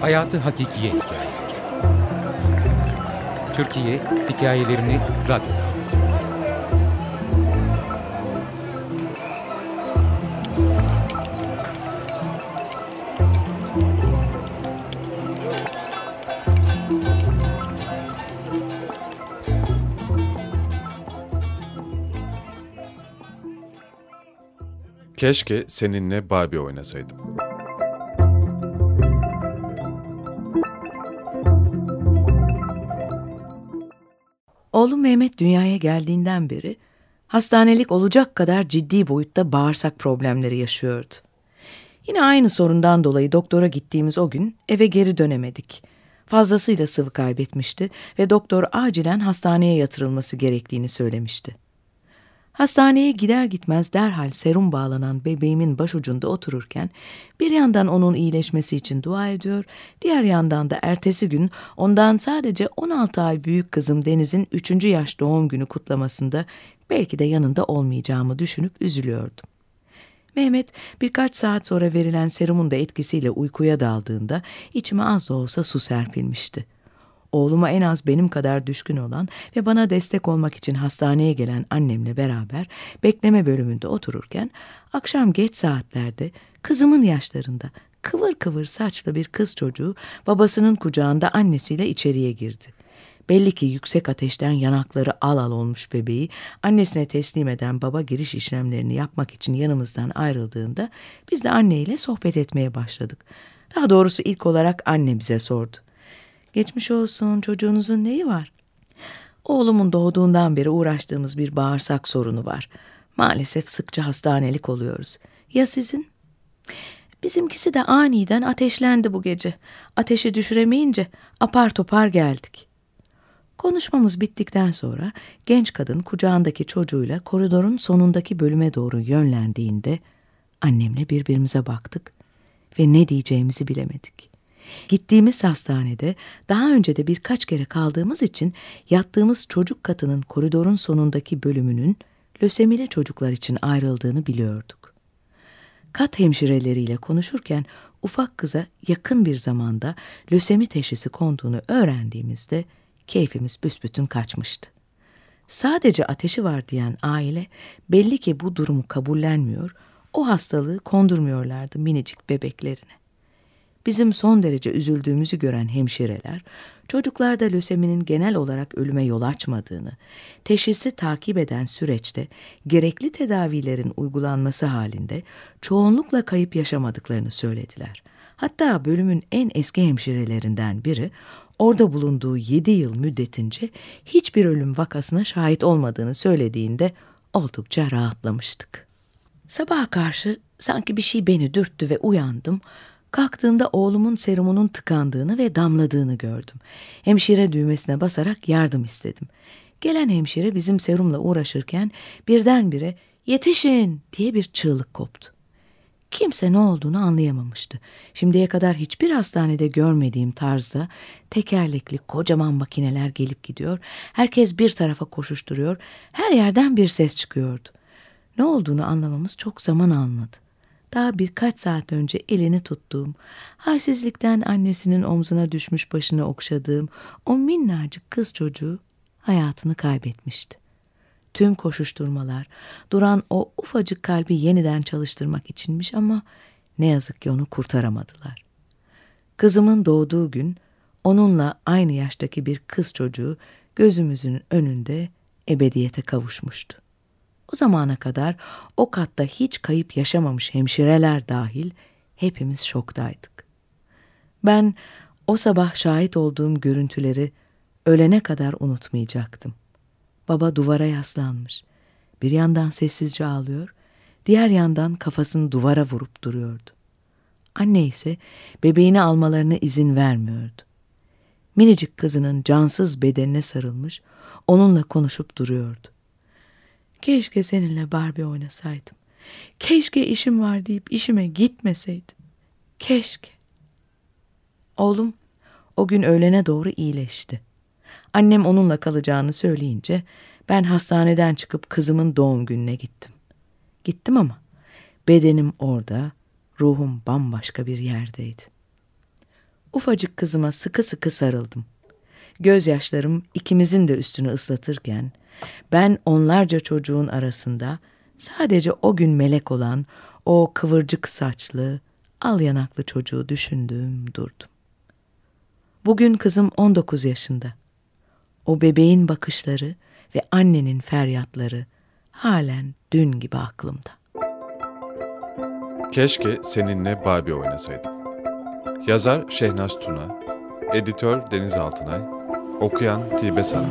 Hayatı Hakikiye Hikayeleri Türkiye hikayelerini radyoda. Keşke seninle Barbie oynasaydım. Oğlum Mehmet dünyaya geldiğinden beri hastanelik olacak kadar ciddi boyutta bağırsak problemleri yaşıyordu. Yine aynı sorundan dolayı doktora gittiğimiz o gün eve geri dönemedik. Fazlasıyla sıvı kaybetmişti ve doktor acilen hastaneye yatırılması gerektiğini söylemişti. Hastaneye gider gitmez derhal serum bağlanan bebeğimin başucunda otururken bir yandan onun iyileşmesi için dua ediyor, diğer yandan da ertesi gün ondan sadece 16 ay büyük kızım Deniz'in 3. yaş doğum günü kutlamasında belki de yanında olmayacağımı düşünüp üzülüyordum. Mehmet birkaç saat sonra verilen serumun da etkisiyle uykuya daldığında içime az da olsa su serpilmişti. Oğluma en az benim kadar düşkün olan ve bana destek olmak için hastaneye gelen annemle beraber bekleme bölümünde otururken akşam geç saatlerde kızımın yaşlarında kıvır kıvır saçlı bir kız çocuğu babasının kucağında annesiyle içeriye girdi. Belli ki yüksek ateşten yanakları al al olmuş bebeği annesine teslim eden baba giriş işlemlerini yapmak için yanımızdan ayrıldığında biz de anneyle sohbet etmeye başladık. Daha doğrusu ilk olarak anne bize sordu. Geçmiş olsun çocuğunuzun neyi var? Oğlumun doğduğundan beri uğraştığımız bir bağırsak sorunu var. Maalesef sıkça hastanelik oluyoruz. Ya sizin? Bizimkisi de aniden ateşlendi bu gece. Ateşi düşüremeyince apar topar geldik. Konuşmamız bittikten sonra genç kadın kucağındaki çocuğuyla koridorun sonundaki bölüme doğru yönlendiğinde annemle birbirimize baktık ve ne diyeceğimizi bilemedik. Gittiğimiz hastanede daha önce de birkaç kere kaldığımız için yattığımız çocuk katının koridorun sonundaki bölümünün lösemili çocuklar için ayrıldığını biliyorduk. Kat hemşireleriyle konuşurken ufak kıza yakın bir zamanda lösemi teşhisi konduğunu öğrendiğimizde keyfimiz büsbütün kaçmıştı. Sadece ateşi var diyen aile belli ki bu durumu kabullenmiyor, o hastalığı kondurmuyorlardı minicik bebeklerine. Bizim son derece üzüldüğümüzü gören hemşireler, çocuklarda löseminin genel olarak ölüme yol açmadığını, teşhisi takip eden süreçte gerekli tedavilerin uygulanması halinde çoğunlukla kayıp yaşamadıklarını söylediler. Hatta bölümün en eski hemşirelerinden biri, orada bulunduğu yedi yıl müddetince hiçbir ölüm vakasına şahit olmadığını söylediğinde oldukça rahatlamıştık. Sabaha karşı sanki bir şey beni dürttü ve uyandım. Kalktığımda oğlumun serumunun tıkandığını ve damladığını gördüm. Hemşire düğmesine basarak yardım istedim. Gelen hemşire bizim serumla uğraşırken birdenbire yetişin diye bir çığlık koptu. Kimse ne olduğunu anlayamamıştı. Şimdiye kadar hiçbir hastanede görmediğim tarzda tekerlekli kocaman makineler gelip gidiyor. Herkes bir tarafa koşuşturuyor. Her yerden bir ses çıkıyordu. Ne olduğunu anlamamız çok zaman almadı. Daha birkaç saat önce elini tuttuğum, halsizlikten annesinin omzuna düşmüş başını okşadığım o minnacık kız çocuğu hayatını kaybetmişti. Tüm koşuşturmalar, duran o ufacık kalbi yeniden çalıştırmak içinmiş ama ne yazık ki onu kurtaramadılar. Kızımın doğduğu gün onunla aynı yaştaki bir kız çocuğu gözümüzün önünde ebediyete kavuşmuştu. O zamana kadar o katta hiç kayıp yaşamamış hemşireler dahil hepimiz şoktaydık. Ben o sabah şahit olduğum görüntüleri ölene kadar unutmayacaktım. Baba duvara yaslanmış. Bir yandan sessizce ağlıyor, diğer yandan kafasını duvara vurup duruyordu. Anne ise bebeğini almalarına izin vermiyordu. Minicik kızının cansız bedenine sarılmış, onunla konuşup duruyordu. Keşke seninle Barbie oynasaydım. Keşke işim var deyip işime gitmeseydim. Keşke. Oğlum o gün öğlene doğru iyileşti. Annem onunla kalacağını söyleyince ben hastaneden çıkıp kızımın doğum gününe gittim. Gittim ama bedenim orada, ruhum bambaşka bir yerdeydi. Ufacık kızıma sıkı sıkı sarıldım. Gözyaşlarım ikimizin de üstünü ıslatırken ben onlarca çocuğun arasında sadece o gün melek olan o kıvırcık saçlı, al yanaklı çocuğu düşündüm, durdum. Bugün kızım 19 yaşında. O bebeğin bakışları ve annenin feryatları halen dün gibi aklımda. Keşke seninle Barbie oynasaydım. Yazar Şehnaz Tuna, editör Deniz Altınay, okuyan Tilbe Saran.